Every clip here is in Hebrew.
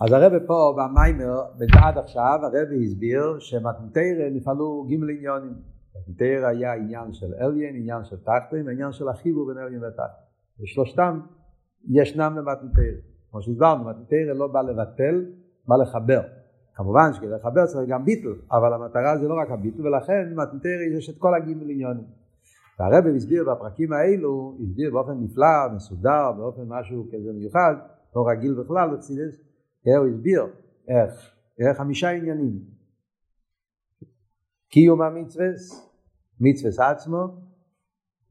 אז הרב פה במיימר, עד עכשיו הרב הסביר שמתנתרא נפעלו גימל עניונים. מתנתרא היה עניין של אליין, עניין של תחתן, ועניין של החיבור בין אליין ותחתן. ושלושתם ישנם במתנתרא. כמו שהסברנו, מתנתרא לא בא לבטל, בא לחבר. כמובן שכדי לחבר צריך גם ביטל, אבל המטרה זה לא רק הביטל, ולכן במתנתרא יש את כל הגימל עניונים. והרב הסביר בפרקים האלו, הסביר באופן נפלא, מסודר, באופן משהו כזה מיוחד, לא רגיל בכלל, הוא הסביר איך, איך חמישה עניינים. קיום המצווה, מצווה עצמו,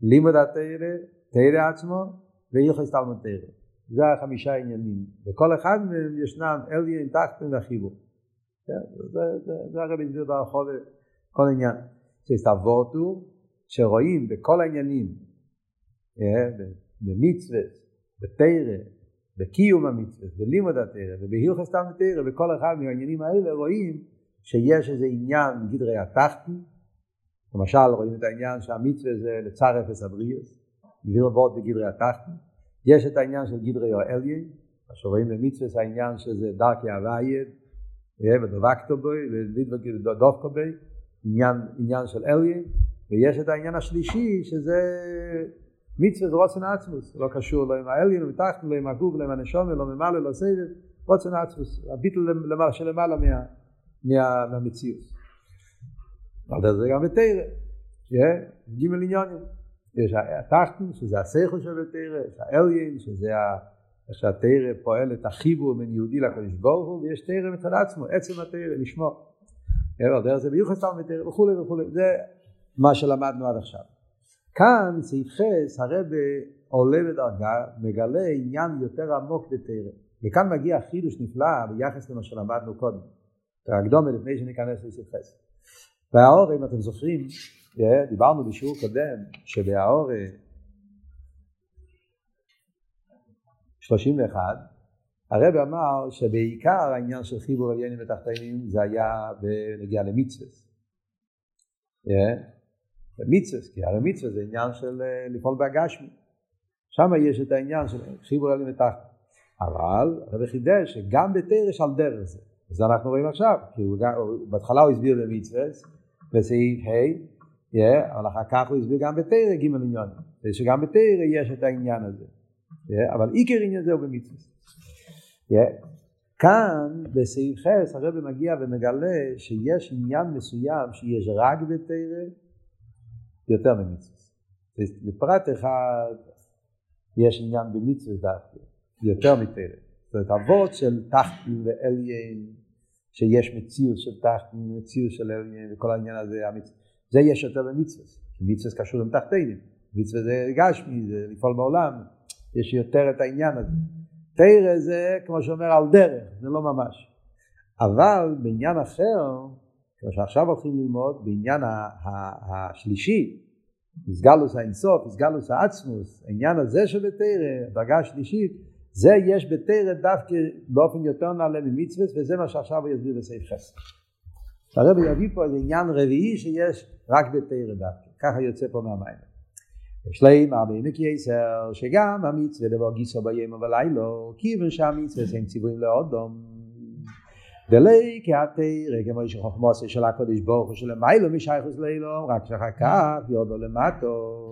לימוד התרא, תרא עצמו, והלכות תלמוד תרא. זה החמישה עניינים. וכל אחד מהם ישנם אליין, תחתן וחיבור. זה הרב הסביר ברחוב כל העניין. שהסתבורתו, שרואים בכל העניינים, במצווה, בתרא, בקיום המצווה, בלימוד התרא ובהילכס תלמוד תרא, בכל אחד מהעניינים האלה רואים שיש איזה עניין גדרי התחתן, למשל רואים את העניין שהמצווה זה לצר אפס הבריאס, ועוד בגדרי התחתן, יש את העניין של גדרי האליין, מה שרואים במצווה זה העניין שזה דרכי הווייד, ודבקתו בו, ודובקו בו, עניין, עניין של אליין, ויש את העניין השלישי שזה מצווה זה רוצן עצמוס, לא קשור לא עם האליין, לא מתחת, לא עם הגוף, לא עם הנשום, לא ממלא, לא סבב, רוצן עצמוס, הביטל שלמעלה מה, מה, מהמציאות. אבל זה גם בתרא, גימל עניונים. יש התחתן, שזה השכל של התרא, יש האליין, שזה איך שהתרא פועל את החיבור בין יהודי לקדוש ברוך הוא, ויש תרא מצד עצמו, עצם התרא, לשמו. דרך זה ביוחס תלמוד תרא וכולי וכולי, זה מה שלמדנו עד עכשיו. כאן סעיף חס הרבה עולה בדרגה, מגלה עניין יותר עמוק בתרא. וכאן מגיע חידוש נפלא ביחס למה שלמדנו קודם. הקדומה לפני שניכנס לסעיף חס. והאור, אם אתם זוכרים, דיברנו בשיעור קודם, שבהאור 31, הרב אמר שבעיקר העניין של חיבור עליינים ותחתינים זה היה בנגיע למצווה. במצווה, כי הרי מצווה זה עניין של אה, לפעול בהגשמי. שם יש את העניין של חיבור עלים ותחת. אבל הרב חידש שגם בתרש על דרך זה. זה אנחנו רואים עכשיו, כי הוא, בהתחלה הוא הסביר במצווה, בסעיף ה', אבל אחר כך הוא הסביר גם בתרא ג' עניון, שגם בתרא יש את העניין הזה. אבל עיקר עניין זה הוא במצווה. כאן בסעיף ח' הרב מגיע ומגלה שיש עניין מסוים שיש רק בתרא יותר ממצווה. בפרט אחד יש עניין במצווה דווקא, יותר מתרא. זאת אומרת, אבות של תחתן ואליין, שיש מציאות של תחתן, מציאות של אליין, וכל העניין הזה, המצ... זה יש יותר במצווה. מצווה קשור עם תחתנים. מצווה זה גשמי, זה לפעול בעולם, יש יותר את העניין הזה. תרא זה, כמו שאומר, על דרך, זה לא ממש. אבל בעניין אחר, כמו שעכשיו הולכים ללמוד, בעניין השלישי, איסגלוס האינסוף, איסגלוס העצמוס, העניין הזה של בתרא, דרגה שלישית, זה יש בתרא דווקא באופן יותר נעלה ממצווה, וזה מה שעכשיו הוא יסביר בסעיף חסר. הרב יביא פה איזה עניין רביעי שיש רק בתרא דווקא, ככה יוצא פה מהמים. יש להם הרבה מקייסר, שגם המצווה דבר גיסו ביום ובלילה, כיוון שהמצווה הם ציוויים לאודום. דלי כהתרא כמו שחוכמוסי של הקודש ברוך הוא שלמיילו משייכוס לאילום רק שאחר כך יודו למטו.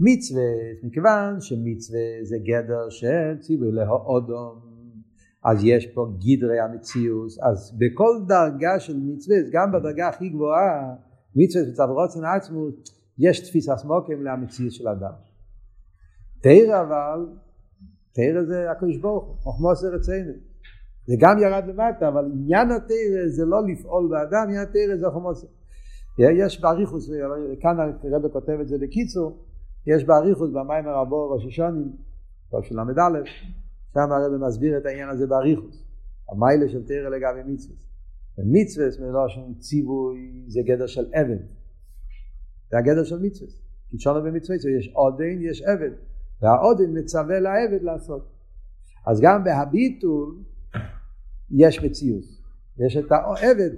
מצווה מכיוון שמצווה זה גדר של ציווי להאודום אז יש פה גדרי המציאוס אז בכל דרגה של מצווה גם בדרגה הכי גבוהה מצווה וצו רוצן עצמו יש תפיסה סמוקים למציאות של אדם. תרא אבל תרא זה הקודש ברוך הוא חוכמוסי רצינו זה גם ירד למטה, אבל עניין התרא זה לא לפעול באדם, עניין התרא זה חומוס. יש באריכוס, כאן הרב כותב את זה בקיצור, יש באריכוס במים הרבו ראש השונים, טוב של ל"א, שם הרב מסביר את העניין הזה באריכוס, המיילה של תרא לגבי מצווה. מצווה מלושן ציווי זה גדר של עבד, זה הגדר של מצווה. כי שונו במצווה יש עודן, יש עבד, והעודן מצווה לעבד לעשות. אז גם בהביטול יש מציאות. יש את העבד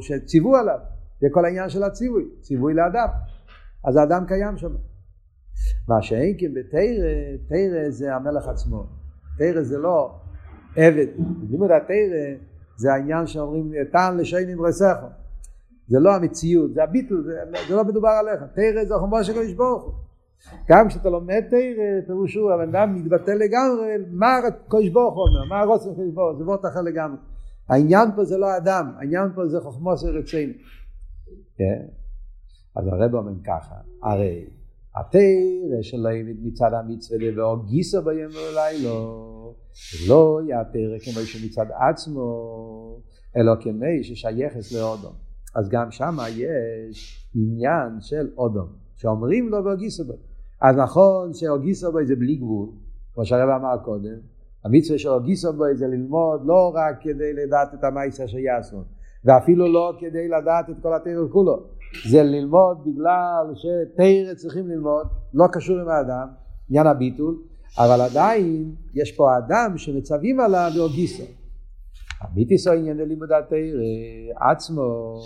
שציוו עליו, זה כל העניין של הציווי, ציווי לאדם. אז האדם קיים שם. מה שאין כן בתרא, תרא זה המלך עצמו. תרא זה לא עבד. לימוד התרא זה העניין שאומרים טען לשיינים עם רסכו. זה לא המציאות, זה הביטול, זה, זה לא מדובר עליך. תרא זה חומו של קדוש ברוך הוא. גם כשאתה לומד תרא, פירושו, הבן אדם מתבטא לגמרי, מה קדוש ברוך הוא אומר, מה הרוצן קדוש ברוך הוא, זה וורט אחר לגמרי. העניין פה זה לא אדם, העניין פה זה חוכמו של רצינו. כן? אז הרב אומר ככה, הרי התרא של עבד מצד המצווה דברו גיסו ביום ולילו, לא יתרא כמו שמצד עצמו, אלא כמי ששייכת לאודום. אז גם שם יש עניין של אודום, שאומרים לו באגיסו בו. אז נכון שאוגיסו בו זה בלי גבול, כמו שהרב אמר קודם, המצווה של אוגיסו זה ללמוד לא רק כדי לדעת את המייסה שיעשו, ואפילו לא כדי לדעת את כל התרא כולו, זה ללמוד בגלל שתרא צריכים ללמוד, לא קשור עם האדם, עניין הביטול, אבל עדיין יש פה אדם שמצווים עליו באוגיסו. המיתיסו עניין ללימוד התרא עצמו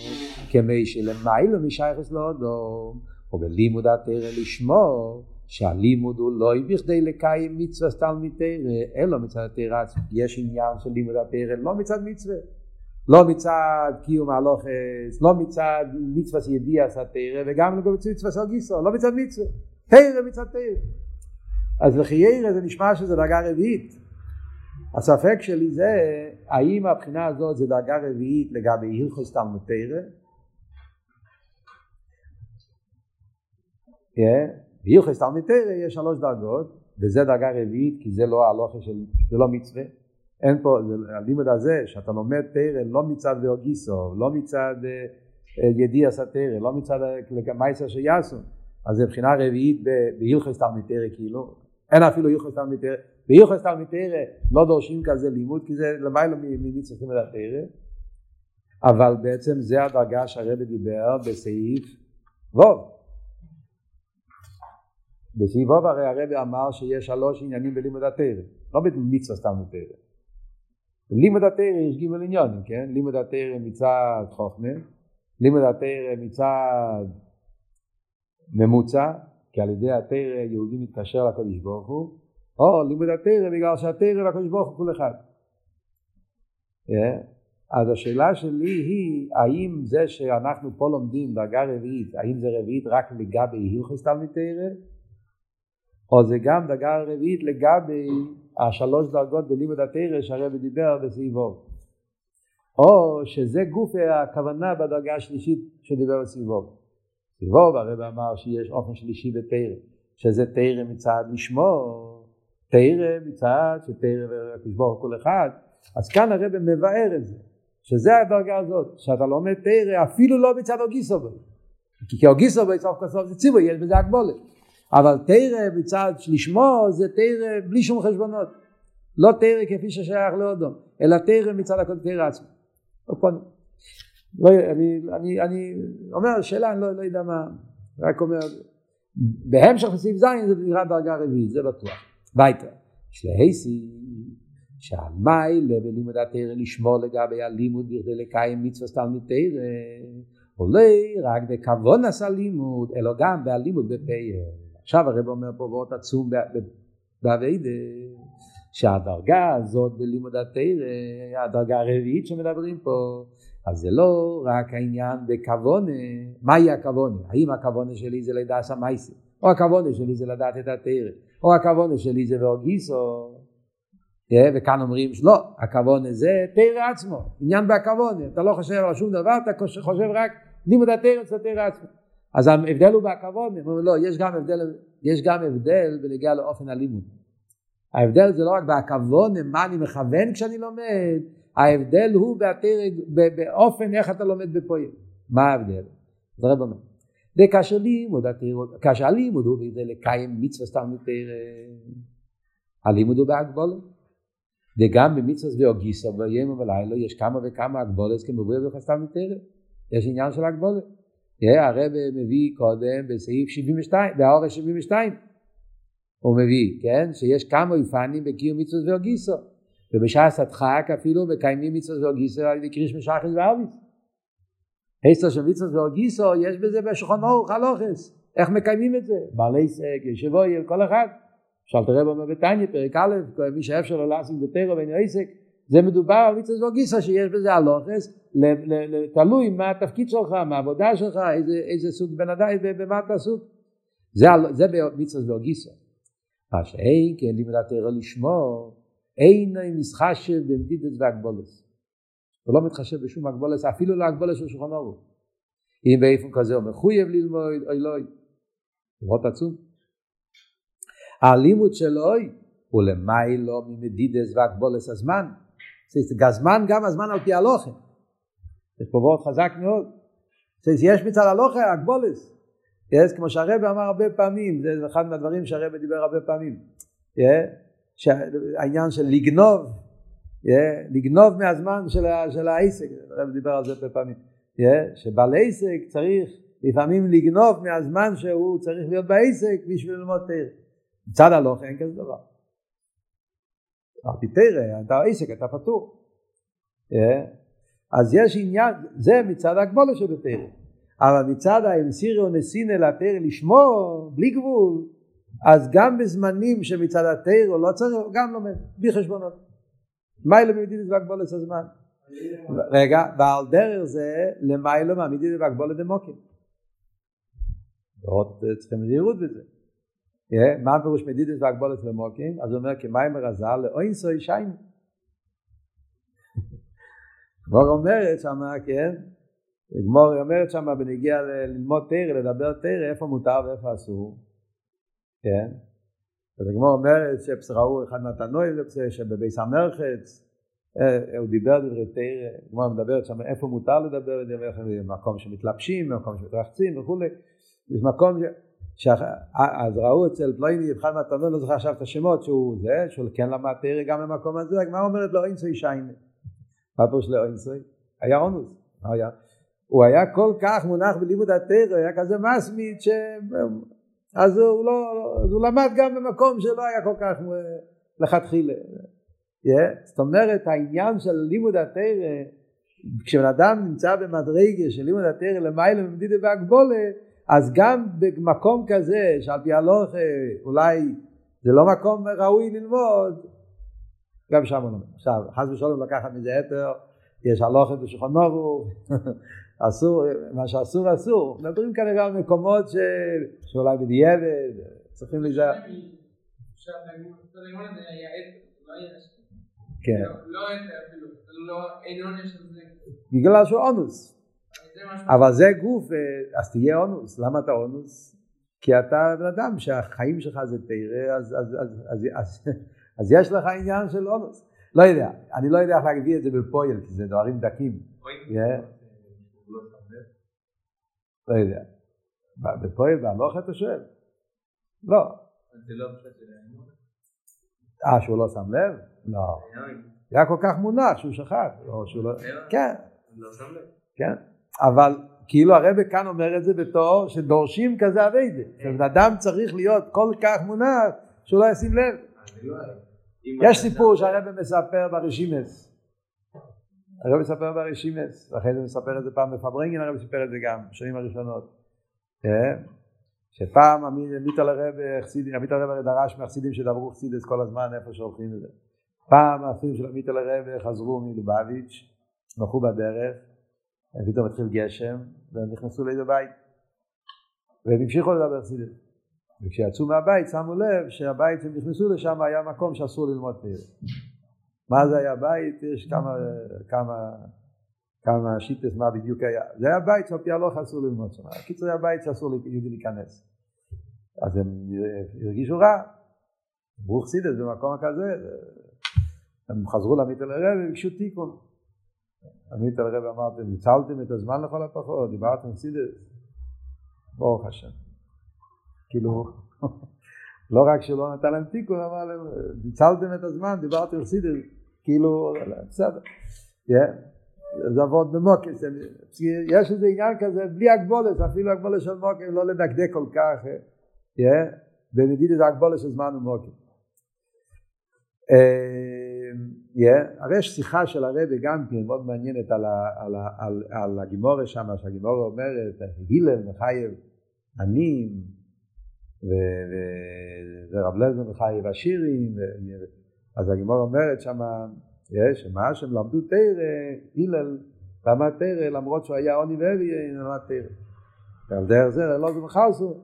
כמי שלמיילו משייכס לאודום ובלימוד התרא לשמו שהלימוד הוא לא בכדי לקיים מצווה תלמיד תרא אלא מצד התרא יש עניין של לימוד התרא לא מצד מצווה. לא מצד קיום הלוכס לא מצד מצווה ידיעס התרא וגם לא מצווה של גיסו לא מצד מצווה. תרא מצד תרא. אז לחיירא זה נשמע שזה דרגה רביעית. הספק שלי זה האם הבחינה הזאת זה דרגה רביעית לגבי הלכוס תלמוד תרא בהלכוס תלמוד תרא יש שלוש דרגות וזה דרגה רביעית כי זה לא הלוכה של, זה לא מצווה. אין פה, הלימוד הזה שאתה לומד תרא לא מצד ואוגיסו, לא מצד ידיע סתרא, לא מצד מייסר שיעשו אז זה בחינה רביעית בהלכוס תלמוד תרא כאילו. אין אפילו הלכוס תלמוד תרא. ביוחס תלמיד תרא לא דורשים כזה לימוד כי זה למעלה ממצווים את התרא. אבל בעצם זה הדרגה שהרבא דיבר בסעיף ווב בסעיף ווב הרי הרבא אמר שיש שלוש עניינים בלימוד התרא לא במצווה סתם תרא לימוד התרא יש גימל עניונים כן לימוד התרא מצד חוכמה לימוד התרא מצד ממוצע כי על ידי התרא יהודי מתקשר לקדוש ברוך הוא או לימוד התרא בגלל שהתרא והקדוש ברוך הוא כל אחד. Yeah. אז השאלה שלי היא האם זה שאנחנו פה לומדים דרגה רביעית האם זה רביעית רק לגבי הלכוס תלמיד תרא או זה גם דרגה רביעית לגבי השלוש דרגות בלימוד התרא שהרבי דיבר בסביבו. או שזה גוף הכוונה בדרגה השלישית שדיבר בסביבו. סביבו הרבי אמר שיש אופן שלישי בתרא שזה תרא מצד לשמור תרא מצד שתרא ברוך כל אחד אז כאן הרב מבאר את זה שזה הדרגה הזאת שאתה לומד תרא אפילו לא מצד אוגיסובו כי כאוגיסובו סוף כל סוף זה ציווי יש בזה הגבולת אבל תרא מצד לשמו זה תרא בלי שום חשבונות. לא תרא כפי ששייך לאודום אלא תרא מצד הכל תרא עצמו. לא, אני, אני, אני אומר שאלה אני לא, לא יודע מה רק אומר בהמשך לסעיף ז' זה נראה דרגה רביעית זה בטוח. weiter שלהייסי שהמיילה בלימוד התרא לשמור לגבי הלימוד בכדי לקיים מצווה תלמיד תרא עולה רק בכבון עשה לימוד אלא גם בהלימוד בפאר עכשיו הרב אומר פה ואות עצום באביידה שהדרגה הזאת בלימוד התרא הדרגה הרביעית שמדברים פה אז זה לא רק העניין בכוונה. מהי הכוונה? האם הכוונה שלי זה לדעת המייסי או הכוונה שלי זה לדעת את התרא? או הכוונה שלי זה ואוגיסו, וכאן אומרים שלא, הכוונה זה תרא עצמו, עניין בהכוונה, אתה לא חושב על שום דבר, אתה חושב רק לימוד התרא זה תרא עצמו. אז ההבדל הוא בהכוונה, אומרים לא, יש גם הבדל, יש גם הבדל בנגיע לאופן הלימוד. ההבדל זה לא רק בהכוונה, מה אני מכוון כשאני לומד, ההבדל הוא בהתרא, באופן איך אתה לומד בפועל. מה ההבדל? זה רב אומר. וכאשר לימוד כאשר הלימוד הוא כדי לקיים מצווה סתם מתרא, הלימוד הוא בהגבולת. וגם במצווה ואוגיסו ביום ובלילה יש כמה וכמה הגבולת כמבואר בחסתם מתרא. יש עניין של הגבולת. הרב מביא קודם בסעיף 72, באורש 72. הוא מביא, כן, שיש כמה אופנים בקיום מצווה ואוגיסו. ובשעת הדחק אפילו מקיימים מצווה ואוגיסו על ידי קריש משחס וארביס. היסטר של מצוות ואורגיסו, יש בזה בשולחן אורך הלוכס. איך מקיימים את זה? בעלי סק, ישבו יל, כל אחד. שאלת הרב אומר בתניא, פרק א', מי שאפשר לו לעשות בתרא ואין עסק, זה מדובר על מצווה וגיסה שיש בזה הלוכס, תלוי מה התפקיד שלך, מה העבודה שלך, איזה, איזה סוג בן אדם, במה אתה עסוק. זה, זה מצווה וגיסה. מה שאין כן לימוד התרא לשמור, אין מסחשב במדידת והגבולס. הוא לא מתחשב בשום הגבולס, אפילו להגבולס של שולחן אורו. אם באיפן כזה הוא מחויב ללמוד, אוי לא, לראות עצום. הלימוד של אוי הוא למיילו ממדידס והגבולס הזמן. זה הזמן גם הזמן על פי הלוחם. יש פה וורט חזק מאוד. יש מצד הלוחם הגבולס. יש, כמו שהרבא אמר הרבה פעמים, זה אחד מהדברים שהרבא דיבר הרבה פעמים. העניין של לגנוב, לגנוב מהזמן של העסק, הרב דיבר על זה הרבה פעמים, שבעל עסק צריך לפעמים לגנוב מהזמן שהוא צריך להיות בעסק בשביל ללמוד תרא. מצד הלוך אין כזה דבר. פי תרא, אתה עסק, אתה פטור. אז יש עניין, זה מצד הגבולה שבתרא. אבל מצד האמסירו נסינה לתרא לשמור, בלי גבול, אז גם בזמנים שמצד התרא לא צריך, גם לומד, בלי חשבונות. מיילא במדידת והגבולת הזמן. רגע, ועל דרך זה למיילא מהמדידת והגבולת דמוקים. ועוד צריכים זהירות בזה. מה פירוש מדידת והגבולת למוקים? אז הוא אומר כמיימר הזל לאוינסוי שיין. גמור אומרת שמה, כן? גמור אומרת שמה בנגיע ללמוד תרא, לדבר תרא, איפה מותר ואיפה אסור. כן? אז הגמור אומרת שפסראו אחד מהתנועים שבביס המרחץ הוא דיבר דברי תרא, הגמור מדברת שם איפה מותר לדבר, מקום שמתלבשים, מקום שמתרחצים וכולי, יש מקום ש... אז ראו אצל פלויני, אחד מהתנועים, לא זוכר עכשיו את השמות, שהוא זה, שהוא כן למד תרא גם במקום הזה, הגמרא אומרת לו אינסוי שיינה. מה פירוש לו אינסוי? היה אונוס, היה. הוא היה כל כך מונח בלימוד התרא, היה כזה מסמיד ש... אז הוא, לא, אז הוא למד גם במקום שלא היה כל כך לכתחילה. Yeah. זאת אומרת העניין של לימוד התרא, כשבן אדם נמצא במדרגה של לימוד התרא למעלה ממדידה והגבולה, אז גם במקום כזה שעל פי הלוך אולי זה לא מקום ראוי ללמוד, גם שם הוא לומד. עכשיו, חס ושלום לקחת מזה אתר, יש הלוכת בשולחן נורו, אסור, מה שאסור אסור. מדברים כנראה על מקומות ש... שאולי בדיעבד, צריכים להיזהר. כן. בגלל שהוא אונוס. אבל זה גוף, אז תהיה אונוס. למה אתה אונוס? כי אתה בן אדם שהחיים שלך זה תרא, אז יש לך עניין של אונוס. לא יודע, אני לא יודע איך להגביא את זה בפועל, כי זה דברים דקים. לא יודע. בפועל והלוך אתה שואל? לא. זה לא אה, שהוא לא שם לב? לא. היה כל כך מונח שהוא שכח. כן. לא שם לב. כן. אבל כאילו הרב כאן אומר את זה בתור שדורשים כזה אביידה. שבן אדם צריך להיות כל כך מונח שהוא לא ישים לב. יש סיפור שהרב מספר ברשימס. הרב מספר ברשימס, אחרי זה מספר את זה פעם בפברנגן, הרב מספר את זה גם, בשנים הראשונות. כן? שפעם עמית על הרב, עמית על הרב דרש מהחסידים שדברו חסידס כל הזמן איפה שהולכים את זה. פעם האחים של עמית על הרב חזרו מלובביץ', הלכו בדרך, פתאום התחיל גשם, והם נכנסו לאיזה בית. והם המשיכו לדבר חסידס. וכשיצאו מהבית שמו לב שהבית שהם נכנסו לשם היה מקום שאסור ללמוד תהילה. מה זה היה בית? יש כמה, כמה, כמה שיטס מה בדיוק היה. זה היה בית שעל פי הלוך אסור ללמוד שם. הקיצור היה בית שאסור ליהודי להיכנס. אז הם הרגישו רע. ברוך סידס במקום כזה. הם חזרו לעמית אל הרב וביקשו תיקון. עמית אל הרב אמרתם, ניצלתם את הזמן לכל הפחות, דיברתם סידס. ברוך השם. כאילו, לא רק שלא נתן להם תיקון, אבל ניצלתם את הזמן, דיברתם סידס. כאילו, בסדר. זה עבוד במוקס, יש איזה עניין כזה בלי הגבולת, אפילו הגבולת של מוקס לא לדקדק כל כך, ומדיד איזה הגבולת של זמן ומוקס. הרי יש שיחה של הרבי גם כן מאוד מעניינת על הגימורה שם, שהגימורה אומרת, הילם מחייב עניים, וזה רב לזמן וחי והשירים, אז הגימור אומרת שמה שהם למדו תרא, הלל למד תרא למרות שהוא היה עוני ואבי, למד תרא. ועל דרך זה לא זה מחלסו,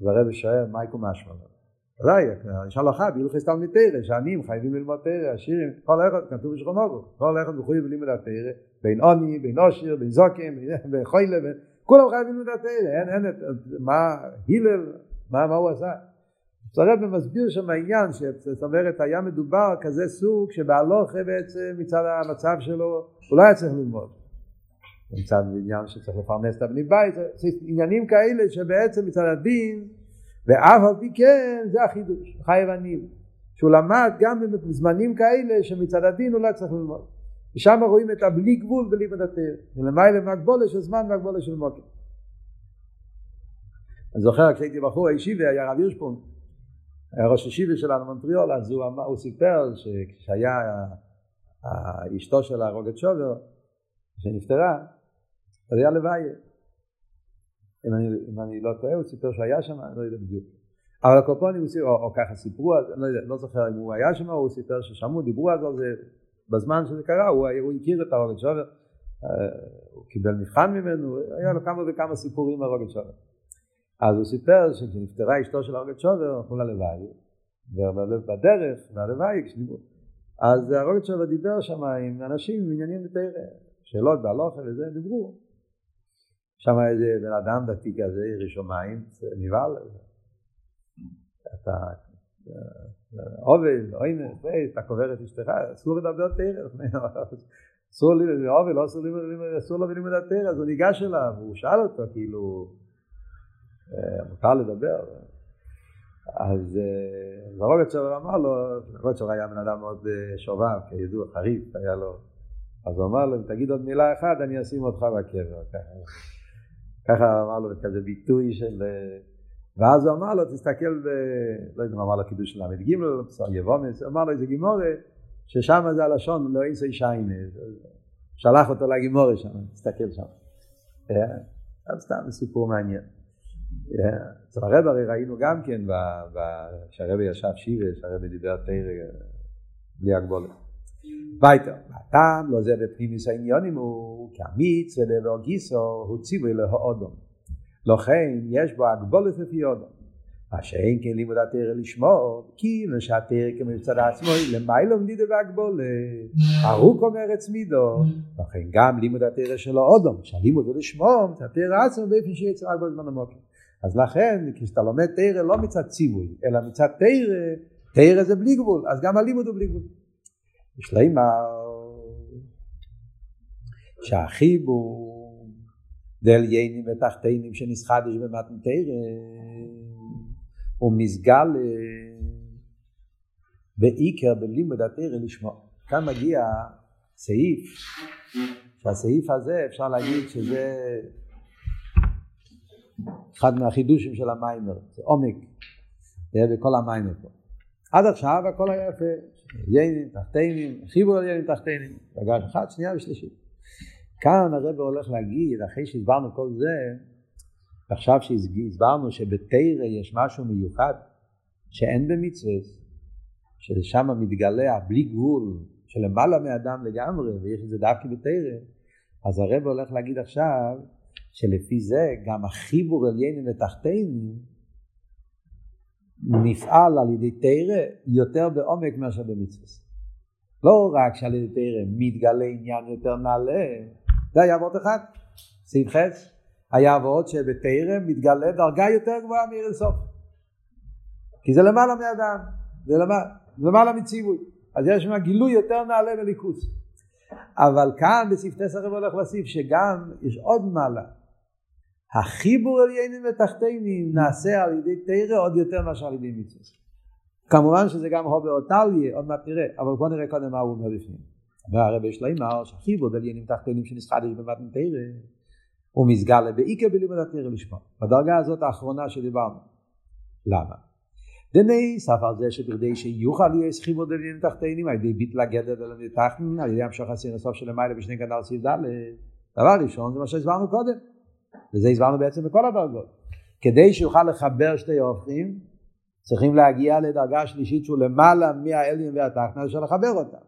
והרבי שואל מה יקום משמע ודאי, נשאל לך, בהלכס תלמיד תרא, שעניים חייבים ללמוד תרא, עשירים, כל אחד כתוב בשכונוגו, כל אחד מחויב ללמוד התרא, בין עוני, בין עושיר, בין זוקם, בין חוילה, כולם חייבים ללמוד התרא, אין, אין, מה, הלל, מה, מה הוא עשה? הרב מסביר שם העניין, זאת אומרת היה מדובר כזה סוג שבהלוכה בעצם מצד המצב שלו הוא לא היה צריך ללמוד. מצד עניין שצריך לפרנס את הבני בית, עניינים כאלה שבעצם מצד הדין ואף על פי כן זה החידוש, חייב עניים. שהוא למד גם בזמנים כאלה שמצד הדין הוא לא צריך ללמוד. ושם רואים את הבלי גבול בלימוד התר. ולמעלה מהגבולה של זמן והגבולה של מוקר. אני זוכר כשהייתי בחור הישיבה היה רב הירשפון, היה ראש הישיבה שלנו מונטריאול, אז הוא, אמר, הוא סיפר שכשהיה אשתו של הרוגת שובר, שנפטרה, אז היה לוויה. אם אני, אם אני לא טועה, הוא סיפר שהיה שם, אני לא יודע בדיוק. אבל הקופונים, או, או ככה סיפרו, לא, יודע, לא זוכר אם הוא היה שם או הוא סיפר ששמעו, דיברו על זה, בזמן שזה קרה, הוא, הוא הכיר את הרוגת שובר, אה, הוא קיבל מבחן ממנו, היה לו כמה וכמה סיפורים על רוגת שובר. אז הוא סיפר שכשנפטרה אשתו של הרוגת שובר, הלכו ללוואי, ובדרך, ללוואי, כשדיברו, אז הרוגת שובר דיבר שם עם אנשים עם עניינים בתרא, שאלות בהלוכה וזה, דיברו. שם איזה בן אדם דתי כזה, יריא שמיים, נבהל. אתה עובד, אוינס, אתה קובר את אשתך, אסור לדבר תרא. אסור לי, לא אסור לו ללימוד התרא, אז הוא ניגש אליו, הוא שאל אותו, כאילו, מותר לדבר. אז זרוגצ'ר אמר לו, זרוגצ'ר היה בן אדם מאוד שובב, כידוע, חריף, היה לו, אז הוא אמר לו, אם תגיד עוד מילה אחת, אני אשים אותך בקבר. ככה אמר לו כזה ביטוי של... ואז הוא אמר לו, תסתכל ב... לא יודע מה אמר לו קידוש ל"ג, יבומס, אמר לו איזה גימורה, ששם זה הלשון, לא אינסי שיינה. שלח אותו לגימורה שם, תסתכל שם. סתם סיפור מעניין. אצל הרב הרי ראינו גם כן, כשהרבי ישב שיבה, כשהרבי דיבר תרא בלי הגבולת. weiter הטעם לא זה בפנימיס העניונים הוא כאמיץ ולעבר גיסו הוא ציווי להאודום לכן יש בו הגבולת לפי אודום. מה שאין כן לימוד התרא לשמור כי משתרא כמצד עצמו למעלה מדידה והגבולת ארוך אומר עצמידו לכן גם לימוד התרא שלו אודום שהלימוד הוא לשמור התרא עצמו באופן שיצא רק בזמן המוקר אז לכן כשאתה לומד תרא לא מצד ציווי אלא מצד תרא תרא זה בלי גבול אז גם הלימוד הוא בלי גבול שלמה שהחיבור דל יינים ותחתינים שנסחדש במתנתרא הוא מסגל בעיקר בלימוד התרא לשמוע. כאן מגיע סעיף, שהסעיף הזה אפשר להגיד שזה אחד מהחידושים של המיימר, זה עומק, זה בכל המיימר פה. עד עכשיו הכל היה יפה, יינים, תחתינים, חיבור על יינים תחתינים, דרגה אחת, שנייה ושלישית. כאן הרב הולך להגיד, אחרי שהסברנו כל זה, עכשיו שהסברנו שבתרא יש משהו מיוחד שאין במצווה, ששם מתגלה הבלי גבול שלמעלה מאדם לגמרי, ויש את זה דווקא בתרא, אז הרב הולך להגיד עכשיו שלפי זה גם החיבור אל יינים ותחתינים נפעל על ידי תרא יותר בעומק מאשר במצווה. לא רק שעל ידי תרא מתגלה עניין יותר נעלה, זה היה עבוד אחד, סעיף חץ, היה עבוד שבתרא מתגלה דרגה יותר גבוהה מעיר לסוף. כי זה למעלה מאדם, זה למעלה, למעלה מציווי. אז יש שם גילוי יותר נעלה מליכוס. אבל כאן בסעיף תסר הולך להוסיף שגם יש עוד מעלה. החיבור על עניינים ותחתינים נעשה על ידי תרא עוד יותר מאשר על ידי מצווה. כמובן שזה גם הובר אותליה, עוד מעט נראה, אבל בוא נראה קודם מה הוא אומר בפנים. והרבי שלמה, שהחיבור על עניינים תחתינים שנסחדש במתן תרא, הוא מסגל בעיקר בלימוד התרא לשמוע. בדרגה הזאת האחרונה שדיברנו. למה? דני סף על זה שבכדי שיוכל יהיה חיבור על עניינים תחתינים על ידי ביטל הגדר על ידי תחתן, על ידי המשוך הסיר הסוף של למעלה בשני גנל סעיף ד', דבר ראשון זה מה שהסברנו קודם. וזה הסברנו בעצם בכל הדרגות. כדי שיוכל לחבר שתי הופכים, צריכים להגיע לדרגה שלישית שהוא למעלה מהאליין והתחתנה, אפשר לחבר אותם.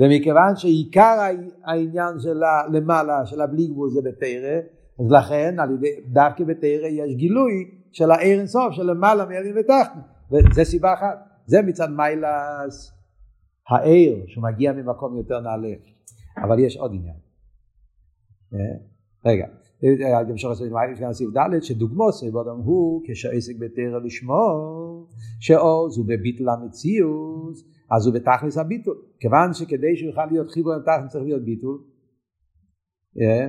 ומכיוון שעיקר העניין של למעלה, של הבלי גבול זה בתרא, אז לכן על ידי, דווקא בתרא יש גילוי של העיר אינסוף, של למעלה מהאליין ותחתנה. וזה סיבה אחת. זה מצד מיילס העיר, שהוא מגיע ממקום יותר נעלה. אבל יש עוד עניין. אה? רגע, שורש למיילס יש גם סעיף ד' שדוגמו סביבודם הוא כשעסק בתרא לשמור, שעוז הוא בביטל המציאות, אז הוא בתכלס הביטול. כיוון שכדי שהוא יוכל להיות חיבור עם תכלס צריך להיות ביטול. אה?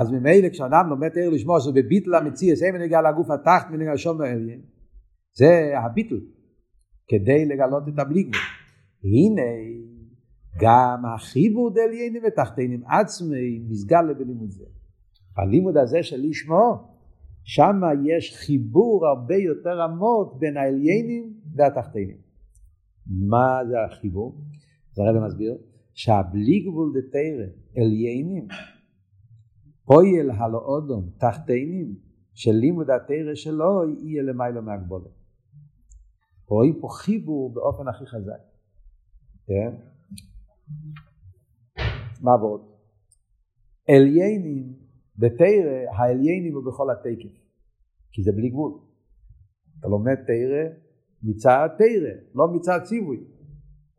אז ממילא כשאדם לומד תרא לשמור שזה בביטל המציאות, אין מנהיגה לגוף התחת מנהיגה שום העליין. זה הביטול, כדי לגלות את הבלי. הנה גם החיבור דליינים ותחתינים עצמי מסגל בלימוד זה. הלימוד הזה של לשמו, שם יש חיבור הרבה יותר עמוק בין העליינים והתחתינים. מה זה החיבור? זה הרב מסביר, שהבלי גבול דתרא עליינים פועל הלא אודום תחתינים של לימוד התרא שלו יהיה למיילו מהגבולת. רואים פה חיבור באופן הכי חזק. כן? מה ועוד? עליינים בתרא, העליינים הוא בכל התקף, כי זה בלי גבול. אתה לומד תרא מצד תרא, לא מצד ציווי.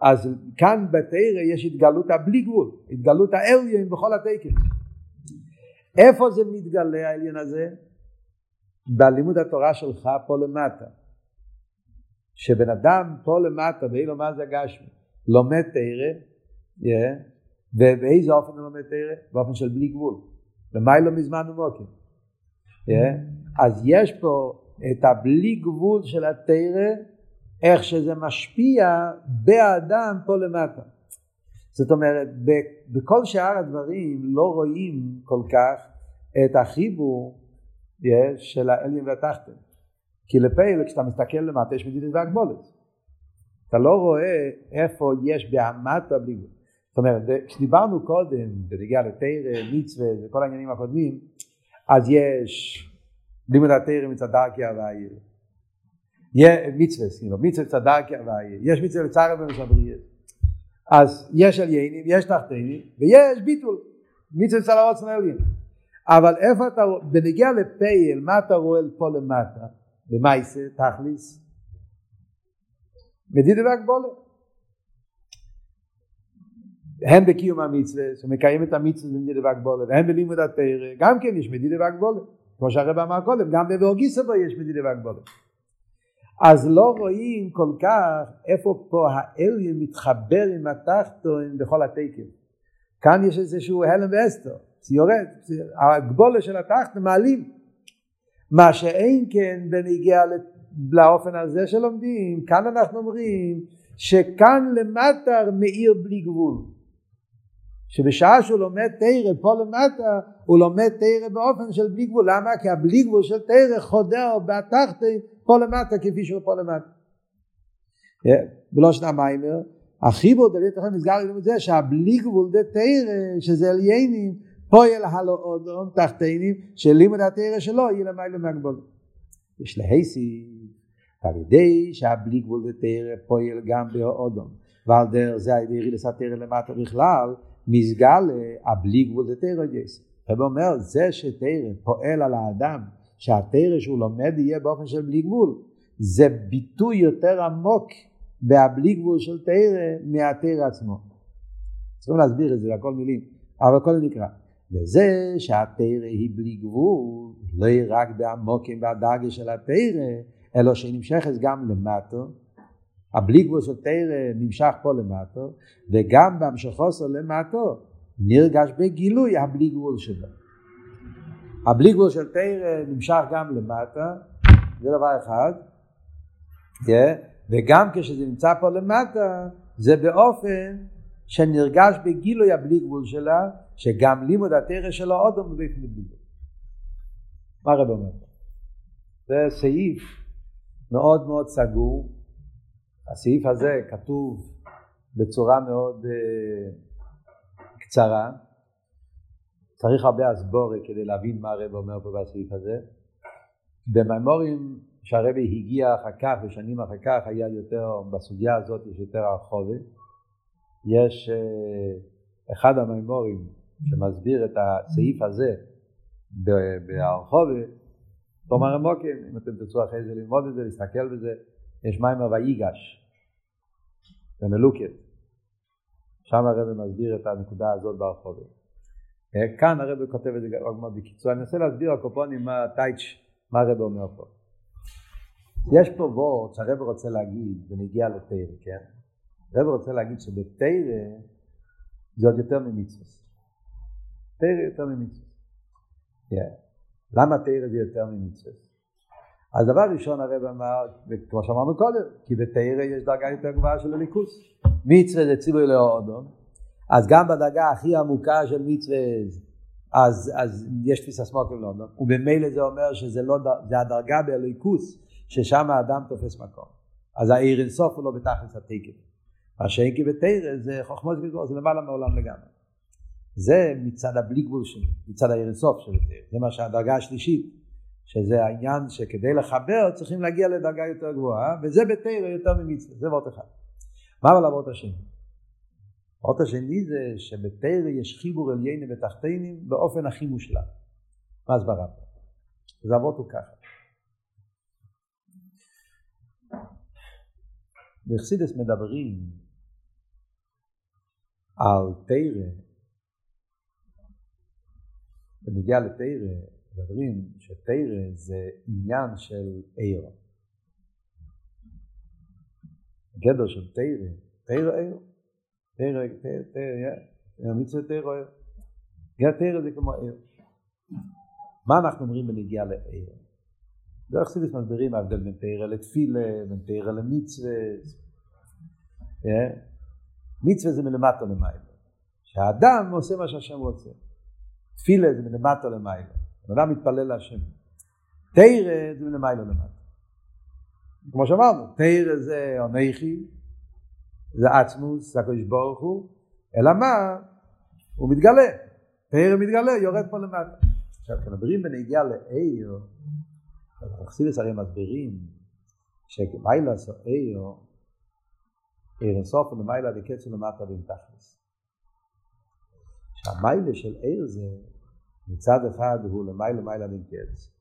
אז כאן בתרא יש התגלות הבלי גבול, התגלות העליין בכל התקף. איפה זה מתגלה העליין הזה? בלימוד התורה שלך פה למטה. שבן אדם פה למטה, באילו מה זה גשמי, לומד תרא, yeah, ובאיזה אופן הוא לומד תרא? באופן של בלי גבול. למיילו מזמן ומוקים. Yeah, אז יש פה את הבלי גבול של התרא, איך שזה משפיע באדם פה למטה. זאת אומרת, בכל שאר הדברים לא רואים כל כך את החיבור yeah, של האלים והתחתן. כי לפעיל כשאתה מסתכל למטה יש מדידת והגבולת. אתה לא רואה איפה יש בהמטה בלי גבול. זאת אומרת, כשדיברנו קודם, בנגיע לתרא, מצווה וכל העניינים הקודמים, אז יש לימוד התרא מצד דרכי הוויה. מצווה, כאילו, מצווה דרכי הוויה. יש מצווה לצער ובמשבריה. אז יש עליינים, יש תחתינים, ויש ביטול. מצווה הרוצן העליין. אבל איפה אתה, בנגיע לפייל, מה אתה רואה פה למטה? במייסה, תכליס? מדידה והגבולה. הם בקיום המצווה, שמקיים את המצווה במדידה והגבולה, והם בלימוד התרא, גם כן יש מדידה והגבולה. כמו שהרב אמר קודם, גם בבורגיסבו יש מדידה והגבולה. אז לא רואים כל כך איפה פה האליין מתחבר עם התחתון בכל התקן. כאן יש איזשהו הלם ואסתר, זה יורד, הגבולה של התחתון מעלים. מה שאין כן בנגיע לאופן הזה שלומדים, כאן אנחנו אומרים שכאן למטה מאיר בלי גבול. שבשעה שהוא לומד תרא פה למטה, הוא לומד תרא באופן של בלי גבול. למה? כי הבלי גבול של תרא חודר בתחתי פה למטה כפי שהוא פה למטה. בלושן המיימר, החיבור דלית לכם נסגר את זה שהבלי גבול דה תרא, שזה עליינים, פועל הלא אודום תחתינים של לימוד התרא שלו יהיה למעלה מהגבול. יש להסי על ידי שהבלי גבול לתרא פועל גם באודום ועל דרך זה על ידי התרא למטה בכלל מסגל הבלי גבול לתרא גייס. הרב אומר זה שתרא פועל על האדם שהתרא שהוא לומד יהיה באופן של בלי גבול זה ביטוי יותר עמוק בהבלי גבול של תרא מהתרא עצמו. צריכים להסביר את זה, הכל מילים, אבל קודם נקרא. וזה שהתרא היא בלי גבול, לא היא רק בעמוקים והדרגה של התרא, אלא שהיא נמשכת גם למטו, הבלי גבול של תרא נמשך פה למטו, וגם בהמשכוסו למטו נרגש בגילוי הבלי גבול שלו. הבלי גבול של תרא נמשך גם למטה, זה דבר אחד, yeah, וגם כשזה נמצא פה למטה, זה באופן שנרגש בגילוי הבלי גבול שלה, שגם לימוד התרא שלו עוד לא מביא בלי גבול. מה הרב אומר? זה סעיף מאוד מאוד סגור. הסעיף הזה כתוב בצורה מאוד uh, קצרה. צריך הרבה הסבורה כדי להבין מה הרב אומר פה בסעיף הזה. במימורים שהרבי הגיע אחר כך, ושנים אחר כך, היה יותר, בסוגיה הזאת יש יותר הרחובה. יש uh, אחד המימורים שמסביר את הסעיף הזה בהרחובה, תומר המוקים, אם אתם תרצו אחרי זה ללמוד את זה, להסתכל בזה, יש מיימר ויגש, במלוקת. שם הרבי מסביר את הנקודה הזאת בהרחובה. אה, כאן הרבי כותב את זה מאוד בקיצור. אני אנסה להסביר הקופונים מה טייץ', מה הרבי אומר פה. יש פה וורד שהרבי רוצה להגיד, ונגיע לתרא, כן? הרבי רוצה להגיד שבתרא זה עוד יותר ממצווה. תרא יותר ממצווה. Yeah. למה תרא זה יותר ממצווה? אז דבר ראשון הרב אמר, כמו שאמרנו קודם, כי בתרא יש דרגה יותר גבוהה של הליכוס. מצווה זה ציווי לאודום, אז גם בדרגה הכי עמוקה של מצווה אז, אז יש תפיסה סמוקים לאודום, ובמילא זה אומר שזה לא, זה הדרגה באליקוס, ששם האדם תופס מקום. אז העיר אינסוף הוא לא בתכלס התקן. מה שאין כי בתרא זה חוכמות גדול, זה למעלה מעולם לגמרי. זה מצד הבלי גבול שלו, מצד העיר אינסוף של התרא. זה מה שהדרגה השלישית, שזה העניין שכדי לחבר צריכים להגיע לדרגה יותר גבוהה, וזה בתרא יותר ממצווה, זה וורט אחד. מה אבל הוורט השני? הוורט השני זה שבתרא יש חיבור עליינים ותחתינים באופן הכי מושלם. מה הסברה פה? זה הוורט הוא ככה. בחסידס מדברים על תרא, בנגיעה לתרא, מדברים שתרא זה עניין של עיר. גדר של תרא, תרא עיר. תרא, תרא, מצווה תרא עיר. תרא זה כמו עיר. מה אנחנו אומרים בנגיעה לעיר? דרך סידיס מסבירים ההבדל בין תרא לתפילה, בין תרא למצווה. מצווה זה מלמטה למעלה. שהאדם עושה מה שהשם רוצה. תפילה זה מלמטה למעלה. אדם מתפלל להשם. תרא זה מלמעלה למטה. כמו שאמרנו, תרא זה עונכי, זה עצמוס, זה הקדוש ברוך הוא, אלא מה? הוא מתגלה. תרא מתגלה, יורד פה למטה. עכשיו, כשמדברים בנגיעה לעיר, החסידס הרי מסבירים שמיילא עשו עיר, עיר אינסוף ולמעלה לקץ ולמטה ומתכלס. שהמיילה של עיר זה מצד אחד הוא למעלה למעלה מקץ.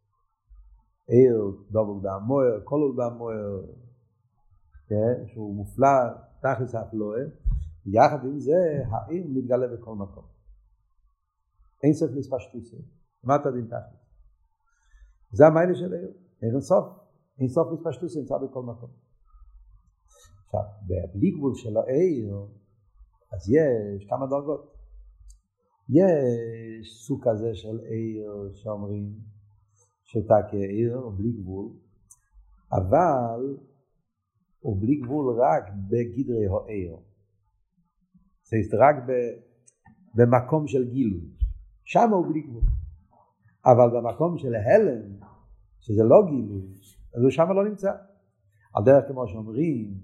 עיר דובל בהמוער, כולל בהמוער, כן? שהוא מופלא תכלס הפלואה, יחד עם זה העיר מתגלה בכל מקום. אין סוף מספשטוסי, מה אתה דין תכלס? זה המיילה של עיר, עיר אינסוף, אינסוף מספשטוסי נמצא בכל מקום. עכשיו, בלי גבול של העיר, אז יש כמה דרגות. יש סוג כזה של עיר שאומרים שאתה כעיר בלי גבול, אבל הוא בלי גבול רק בגדרי העיר. זה רק במקום של גילוי. שם הוא בלי גבול. אבל במקום של הלם, שזה לא גילוי, אז הוא שם לא נמצא. על דרך כמו שאומרים,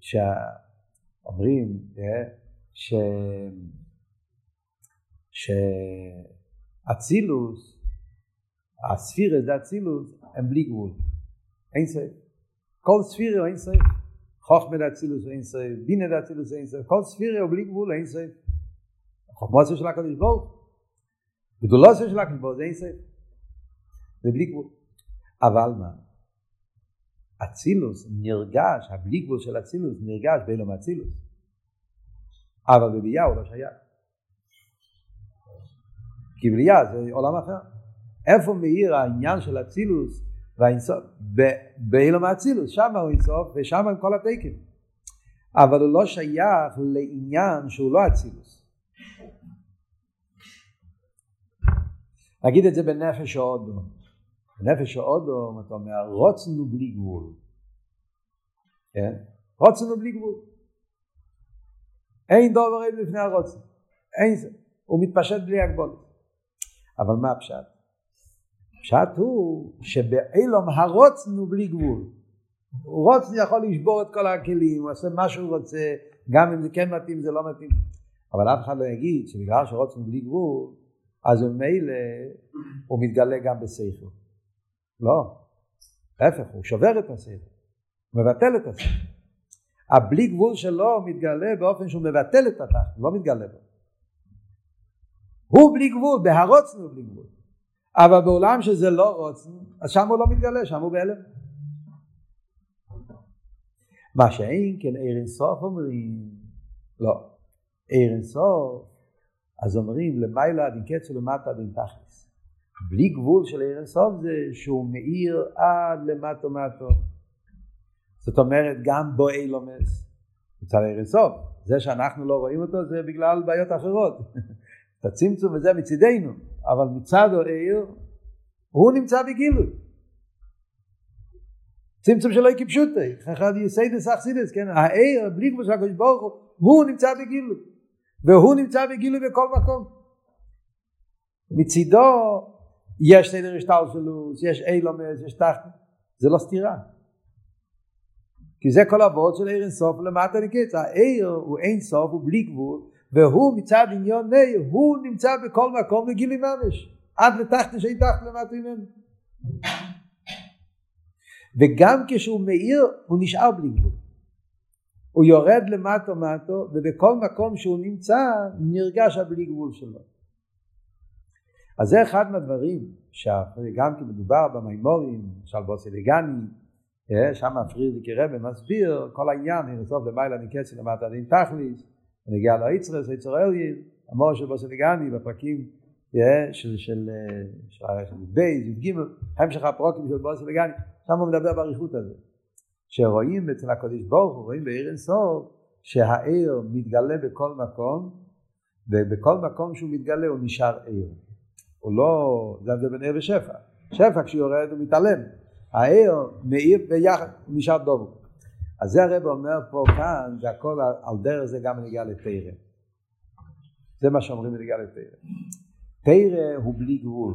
שאומרים, אה, ש... שאצילוס, הספירס אצילוס, הם בלי גבול. אין סוף. כל ספירה אין סוף. חוכמה דאצילוס אין סוף, בינה דאצילוס אין סוף, כל ספירה הוא בלי גבול אין סוף. חוכמה של הקדוש ברוך גדולו של הקדוש ברוך זה אין סוף. זה בלי גבול. אבל מה? אצילוס נרגש, הבלי גבול של אצילוס נרגש באילום אצילוס. אבל בביאה הוא לא שייך. כי בריאה זה עולם אחר. איפה מאיר העניין של אצילוס והאינסוף? באילום האצילוס, שם הוא אינסוף ושם הם כל התקן. אבל הוא לא שייך לעניין שהוא לא אצילוס. נגיד את זה בנפש האודום. בנפש האודום אתה אומר רוצנו בלי גבול. כן? רוצנו בלי גבול. אין דובר אין לפני הרוצן. אין זה. הוא מתפשט בלי הגבולת. אבל מה הפשט? הפשט הוא שבאילום הרוצנו בלי גבול. רוצן יכול לשבור את כל הכלים, הוא עושה מה שהוא רוצה, גם אם זה כן מתאים זה לא מתאים. אבל אף אחד לא יגיד שבגלל שרוצנו בלי גבול, אז ממילא הוא מתגלה גם בסייכל. לא. להפך, הוא שובר את הסייכל. הוא מבטל את הסייכל. הבלי גבול שלו מתגלה באופן שהוא מבטל את התחת, לא מתגלה בו. הוא בלי גבול, בהרוצנו בלי גבול. אבל בעולם שזה לא רוצן, אז שם הוא לא מתגלה, שם הוא בהלם. מה שאין כן עיר אינסוף אומרים, לא, עיר אינסוף, אז אומרים למעלה עד קץ ולמטה עד תכלס. בלי גבול של עיר אינסוף זה שהוא מאיר עד למטו מטו. זאת אומרת גם בו אילומס, מצד עיר אינסוף. זה שאנחנו לא רואים אותו זה בגלל בעיות אחרות. את הצמצום וזה מצידנו, אבל מצד העיר הוא נמצא בגילוי. צמצום שלא כפשוטי, אחד יסיידס אכסידס, כן, העיר, בלי גבול של הקדוש ברוך הוא, הוא נמצא בגילוי, והוא נמצא בגילוי בכל מקום. מצידו יש סדר השטלשלוס, יש אילומס, יש תחת, זה לא סתירה. כי זה כל אבות של עיר אינסוף למטה לקץ, העיר הוא אין סוף, הוא בלי גבול, והוא מצד עניון נר, הוא נמצא בכל מקום בגילוי ממש, עד לתחת שאין תחת למטה ממנו. וגם כשהוא מאיר הוא נשאר בלי גבול. הוא יורד למטו מטו ובכל מקום שהוא נמצא נרגש הבלי גבול שלו. אז זה אחד מהדברים שגם כי מדובר במימורים, למשל בוסילגני, אה, שם פרידיקי רבי מסביר כל העניין, הנה סוף למעלה נקצה למטה דין תכליס, ונגיע לאיצרס, איצר אלייב, המור של בוסילגני בפרקים אה, של, של, אה, של בייז, י"ג, המשך הפרוקים של בוסילגני, שם הוא מדבר באריכות הזה. שרואים אצל הקדוש ברוך הוא, רואים בעיר אינסוף, שהעיר מתגלה בכל מקום, ובכל מקום שהוא מתגלה הוא נשאר עיר. הוא לא, זה הבדל בין עיר ושפע. שפע כשהוא יורד הוא מתעלם. העיר מאיר ביחד, הוא נשאר דובו. אז זה הרב אומר פה כאן, זה הכל על דרך זה גם נגיע לתרא. זה מה שאומרים בנגיע לתרא. תרא הוא בלי גבול.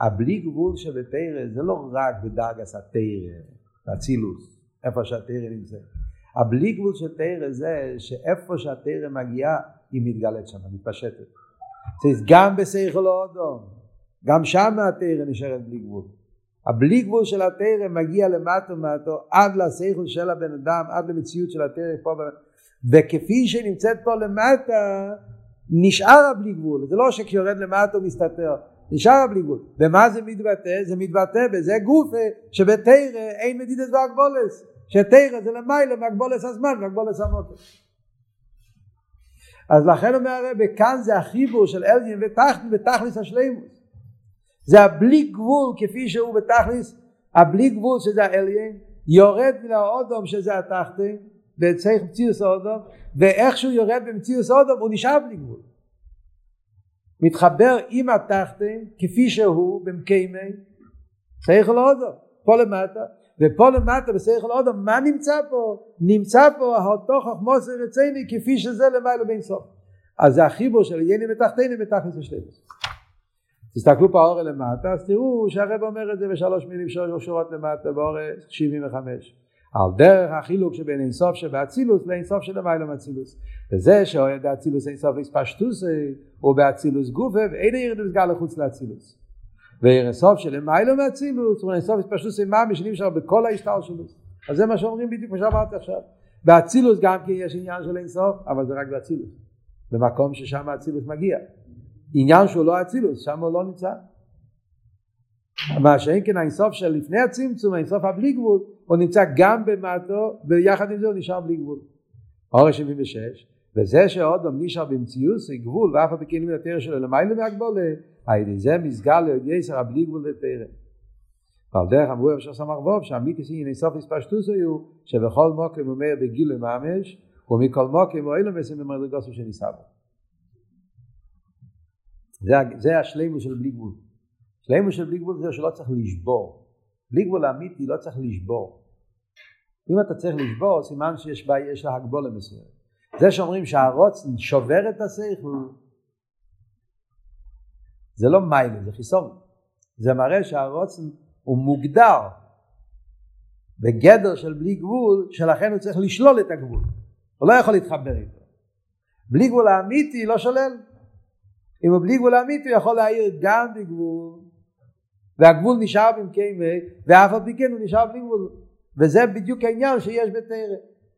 הבלי גבול שבתרא זה לא רק בדרגס התרא, באצילוס, איפה שהתרא נמצא. הבלי גבול של תרא זה שאיפה שהתרא מגיעה היא מתגלית שם, מתפשטת. גם בשכל האודום, גם שם התרא נשארת בלי גבול. הבלי גבול של התרא מגיע למטה ומטה עד לשכל של הבן אדם, עד למציאות של התרא פה, וכפי שנמצאת פה למטה נשאר הבלי גבול, זה לא שכשיורד למטה הוא מסתתר, נשאר בלי גבול. ומה זה מתבטא? זה מתבטא בזה גופה שבתרא אין מדידס והגבולס. שתרא זה למעלה מהגבולס הזמן והגבולס המוקר. אז לכן אומר הרב, כאן זה החיבור של אלגין ותחתן בתכליס השלימוס. זה הבלי גבול כפי שהוא בתכליס, הבלי גבול שזה האלגין, יורד מן האודום שזה התחתן, בצריך מציאוס האודום, ואיך שהוא יורד במציאוס האודום הוא נשאר בלי גבול. מתחבר עם התחתן כפי שהוא במקיימי שכל אודו פה למטה ופה למטה בשכל אודו מה נמצא פה? נמצא פה אותו חכמוס רציני כפי שזה למעלה בין סוף אז זה החיבור של יני מתחתני מתחת לשלמות תסתכלו פה האור למטה אז תראו שהרב אומר את זה בשלוש מילים שלוש שורות למטה באור 75 על דרך החילוק שבין אינסוף שבאצילוס לאינסוף שלמיילא מאצילוס וזה שאוהד האצילוס אינסוף איספשטוס הוא באצילוס גופה ואין ירד מסגר לחוץ לאצילוס. ואינסוף שלמיילא מאצילוס הוא אינסוף איספשטוס מה משנים שלו בכל ההשתל שלו. אז זה מה שאומרים בדיוק כמו שאמרתי עכשיו. באצילוס גם כן יש עניין של אינסוף אבל זה רק באצילוס. במקום ששם האצילוס מגיע עניין שהוא לא אצילוס שם הוא לא נמצא מה שאין כן האינסוף של לפני הצמצום האינסוף הבלי גבול הוא נמצא גם במטו ויחד עם זה הוא נשאר בלי גבול. אור 76 וזה שעוד לא נשאר במציאות זה גבול ואף על פי כן לתרא שלו למעלה מהגבולה ידי זה מסגל ליד יסר הבלי גבול לתרא. ועל דרך אמרו אפשר סמך ווב שהמיתיס עניין אינסוף הספשטוס היו שבכל מוקם הוא אומר בגיל לממש ומכל מוקם הוא אילו מסים במדרגוסו שניסה בו. זה, זה השלימו של בלי גבול. שלימו של בלי גבול זה שלא צריך לשבור. בלי גבול אמיתי לא צריך לשבור. אם אתה צריך לשבור, סימן שיש בה, יש לה הגבולה מסוימת. זה שאומרים שהרוצן שובר את השכל, זה לא מיילה, זה חיסון. זה מראה שהרוצן הוא מוגדר בגדר של בלי גבול, שלכן הוא צריך לשלול את הגבול. הוא לא יכול להתחבר איתו. בלי גבול האמיתי לא שולל. אם הוא בלי גבול האמיתי הוא יכול להעיר גם בגבול, והגבול נשאר במקיימי, ואף על פי כן הוא נשאר בלי גבול. וזה בדיוק העניין שיש בתרא.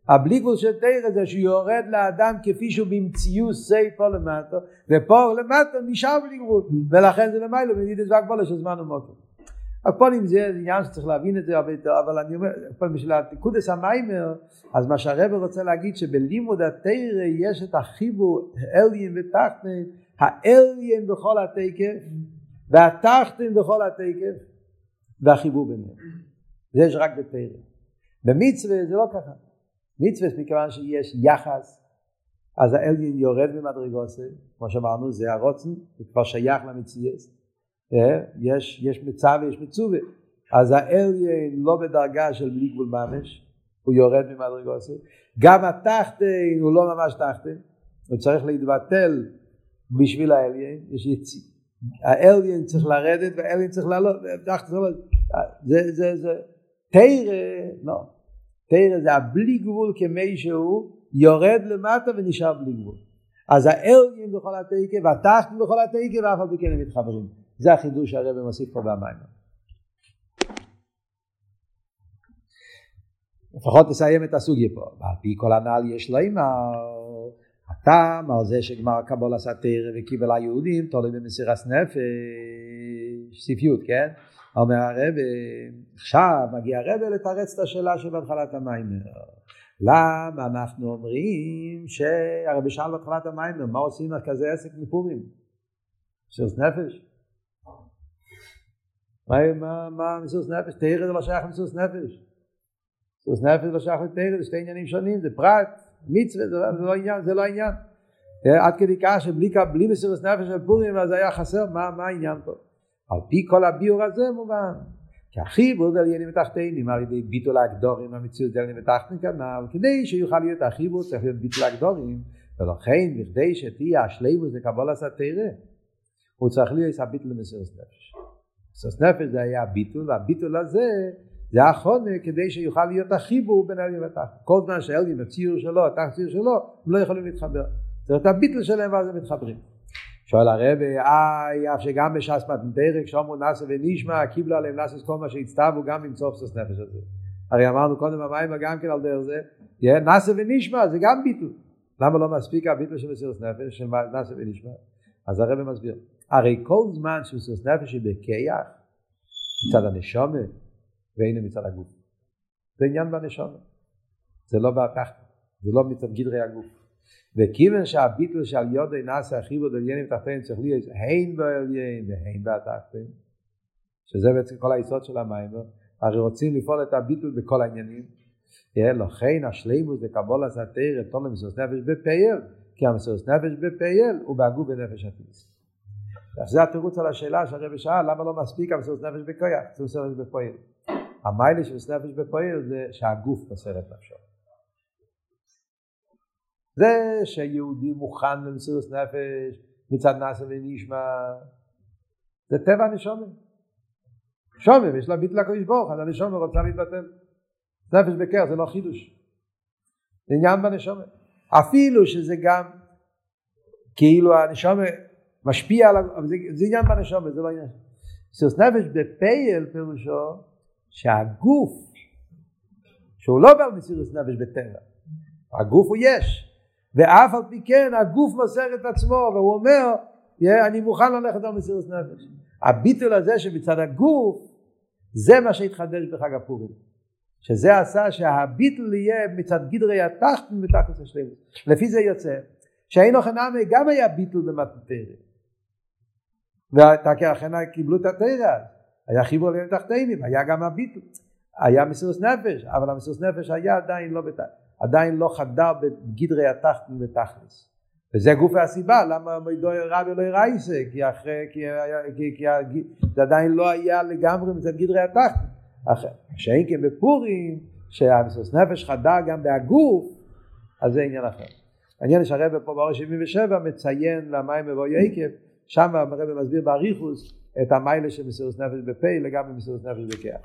הבלי גבול של תרא זה שהוא יורד לאדם כפי שהוא במציאות סי פה למטה, ופה למטה נשאר בלי גבול, ולכן זה למעלה מדידת והגבולה של זמן ומוקר. הפונים זה עניין שצריך להבין את זה הרבה יותר, אבל אני אומר, בשביל התיקודס המיימר, אז מה שהרב רוצה להגיד שבלימוד התרא יש את החיבור אליין ותחתן, האליין בכל התקף, והתחתן בכל התקף, והחיבור ביניהם. זה יש רק בתרא. במצווה זה לא ככה. מצווה מכיוון שיש יחס, אז האליין יורד ממדרגוסי, כמו שאמרנו, זה הרוצן, זה כבר שייך למציאס. אה? יש, יש מצווה ויש מצווה. אז האליין לא בדרגה של בלי גבול ממש, הוא יורד ממדרגוסי. גם התחתן הוא לא ממש תחתן, הוא צריך להתבטל בשביל האליין, יש יציא. האליין צריך לרדת והאליין צריך לעלות, זה, זה, זה, תרא, לא, תרא זה הבלי גבול כמי שהוא יורד למטה ונשאר בלי גבול. אז האליין בכל התקף והתחתן בכל התקף ואף על פי כן הם מתחברים. זה החידוש שהרבא מוסיף פה במים. לפחות תסיים את הסוגיה פה. ועל פי כל הנ"ל יש לו אימא, הטעם על זה שגמר קבול עשה תרא וקיבל היהודים, תולים במסירת נפש, ספיות, כן? אומר הרב, עכשיו מגיע הרב לתרץ את השאלה שבהתחלת המים. למה אנחנו אומרים שהרבי שאל בהתחלת המים, מה עושים על כזה עסק מפורים? מסירות נפש? מה, מסירות נפש? תרא זה לא שייך למסירות נפש. מסירות נפש לא שייך לתרא, זה שתי עניינים שונים, זה פרט, מצווה, זה, זה לא עניין, זה לא העניין. עד כדי כך שבלי מסירות נפש של פורים אז היה חסר, מה, מה העניין פה? על פי כל הביור הזה מובן. כי החיבור זה עניינים מתחתנים על ידי ביטול הגדורים המציאות זה עניינים מתחתנים כנ"ל כדי שיוכל להיות החיבור צריך להיות ביטול הגדורים ולכן בכדי שתהיה השלימות זה קבול עשה תרא הוא צריך להיות הביטול למסירות נפש. מסירות נפש זה היה הביטול והביטול הזה זה החונה כדי שיוכל להיות החיבור בין אליין ותחתן. כל זמן שאליין הציור שלו, התחת ציור שלו, הם לא יכולים להתחבר. זאת אומרת הביטול שלהם ואז הם מתחברים. שואל הרב, איי, אף שגם בש"ס מתנתרק, שומו נאסה ונשמע, קיבלו עליהם נאסס כל מה שהצטוו גם עם סוף נפש הזה. הרי אמרנו קודם במים גם כן על דרך זה, נאסה ונשמע זה גם ביטול. למה לא מספיק הביטול של מסירות נפש, של נאסה ונשמע? אז הרב מסביר, הרי כל זמן שמסירות נפש היא בכיח, מצד הנשומה, והנה מצד הגוף. זה עניין בנשומה. זה לא בתחת, זה לא מצד גדרי הגוף. וכיוון שהביטל של יודי נעשה החיבור דליינים תחתיהם צריך להיות הן בעליין והן בתחתיהם שזה בעצם כל היסוד של המים הרי רוצים לפעול את הביטל בכל העניינים לכן השלימוס לקבול הסתר את תולם מסוס נפש בפייל כי המסוס נפש בפייל הוא בהגוף בנפש הפיס זה התירוץ על השאלה שהרבי שאל למה לא מספיק המסוס נפש בכויח מסוס נפש בפייל המיילה של מסוס נפש בפייל זה שהגוף מסר את נפשו. זה שיהודי מוכן למסירות נפש מצד נאסא ונשמע זה טבע הנשומת שומת יש לה ביטל הקדוש ברוך אז הנשומת רוצה להתבטל. נפש בקר זה לא חידוש. זה עניין בנשומת אפילו שזה גם כאילו הנשומת משפיע על זה, זה עניין בנשומת זה לא עניין. מסירות נפש בפייל פירושו שהגוף שהוא לא בעל מסירות נפש בטבע הגוף הוא יש ואף על פי כן הגוף מוסר את עצמו והוא אומר אני מוכן ללכת על מסירות נפש. הביטול הזה שמצד הגוף זה מה שהתחדש בחג הפורים שזה עשה שהביטול יהיה מצד גדרי התחתן ותחת השלמות לפי זה יוצא שהיינו חנמי גם היה ביטול במתנתרת ותקי החנה קיבלו את התרא היה חיבור להם תחתינים היה גם הביטול היה מסירות נפש אבל המסירות נפש היה עדיין לא בתחתן עדיין לא חדר בגדרי התחתן ותכלס. וזה גוף הסיבה למה מוידוי רבי לא ירייסה כי אחרי כי, כי, כי, כי זה עדיין לא היה לגמרי מצד גדרי התחתן. כשאין כן בפורים שהמסוס נפש חדר גם בהגוף אז זה עניין אחר. העניין שהרבא פה באור 77 מציין למים מבוא יקב שם הרבא מסביר באריכוס את המיילה של מסירות נפש בפה לגמרי מסירות נפש בכיח.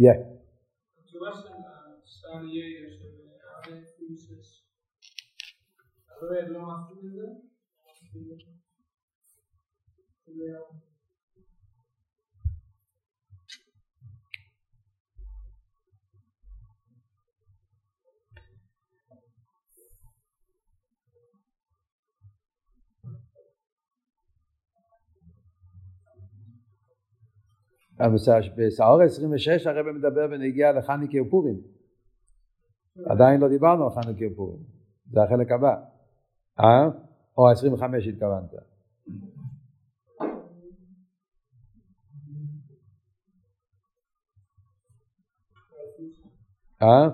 Yeah. התשובה של האריה של הרבה פריסס בסעור 26 הרב מדבר בנגיע לחניקי ופורים. עדיין לא דיברנו על חניקי ופורים. זה החלק הבא. אה? או 25 התכוונת. אה?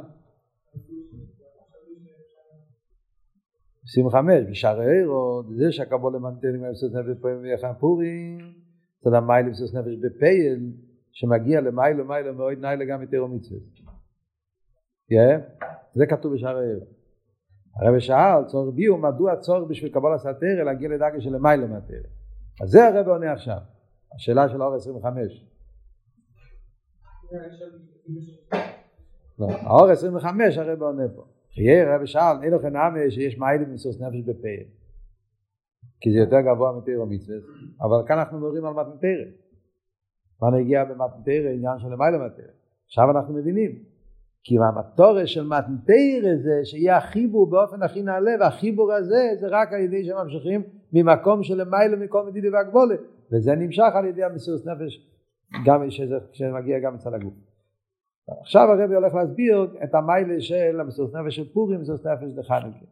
25, בשערי עירו, זה שהקבול למנטן עם האפסוס נפש פורים ויחם פורים. צד המיילה בסוס נפש בפייל, שמגיע למיילה מיילה מאוד ניילה גם יותר מצווה. זה כתוב בשער העיר. הרב שאל, צורך ביור, מדוע הצורך בשביל קבול הסתרא להגיע לדרגה של למיילה מהתרא. אז זה הרב עונה עכשיו, השאלה של האור 25. לא, האור 25 הרב עונה פה. חיי הרב שאל, אין לכם נאמה שיש מיילה בסוס נפש בפייל. כי זה יותר גבוה מתרא ומצווה, אבל כאן אנחנו מדברים על מתנתרא. מה נגיע במתנתרא, עניין של למעלה מתנתרא. עכשיו אנחנו מבינים, כי המטורש של מתנתרא זה שיהיה החיבור באופן הכי נעלה, והחיבור הזה זה רק על ידי שממשיכים ממקום של למעלה מכל מדידי והגבולת, וזה נמשך על ידי המסירות נפש, גם שזה, מגיע גם אצל הגוף. עכשיו הרבי הולך להסביר את המיילה של המסירות נפש של פורים, מסירות נפש לחנוכה.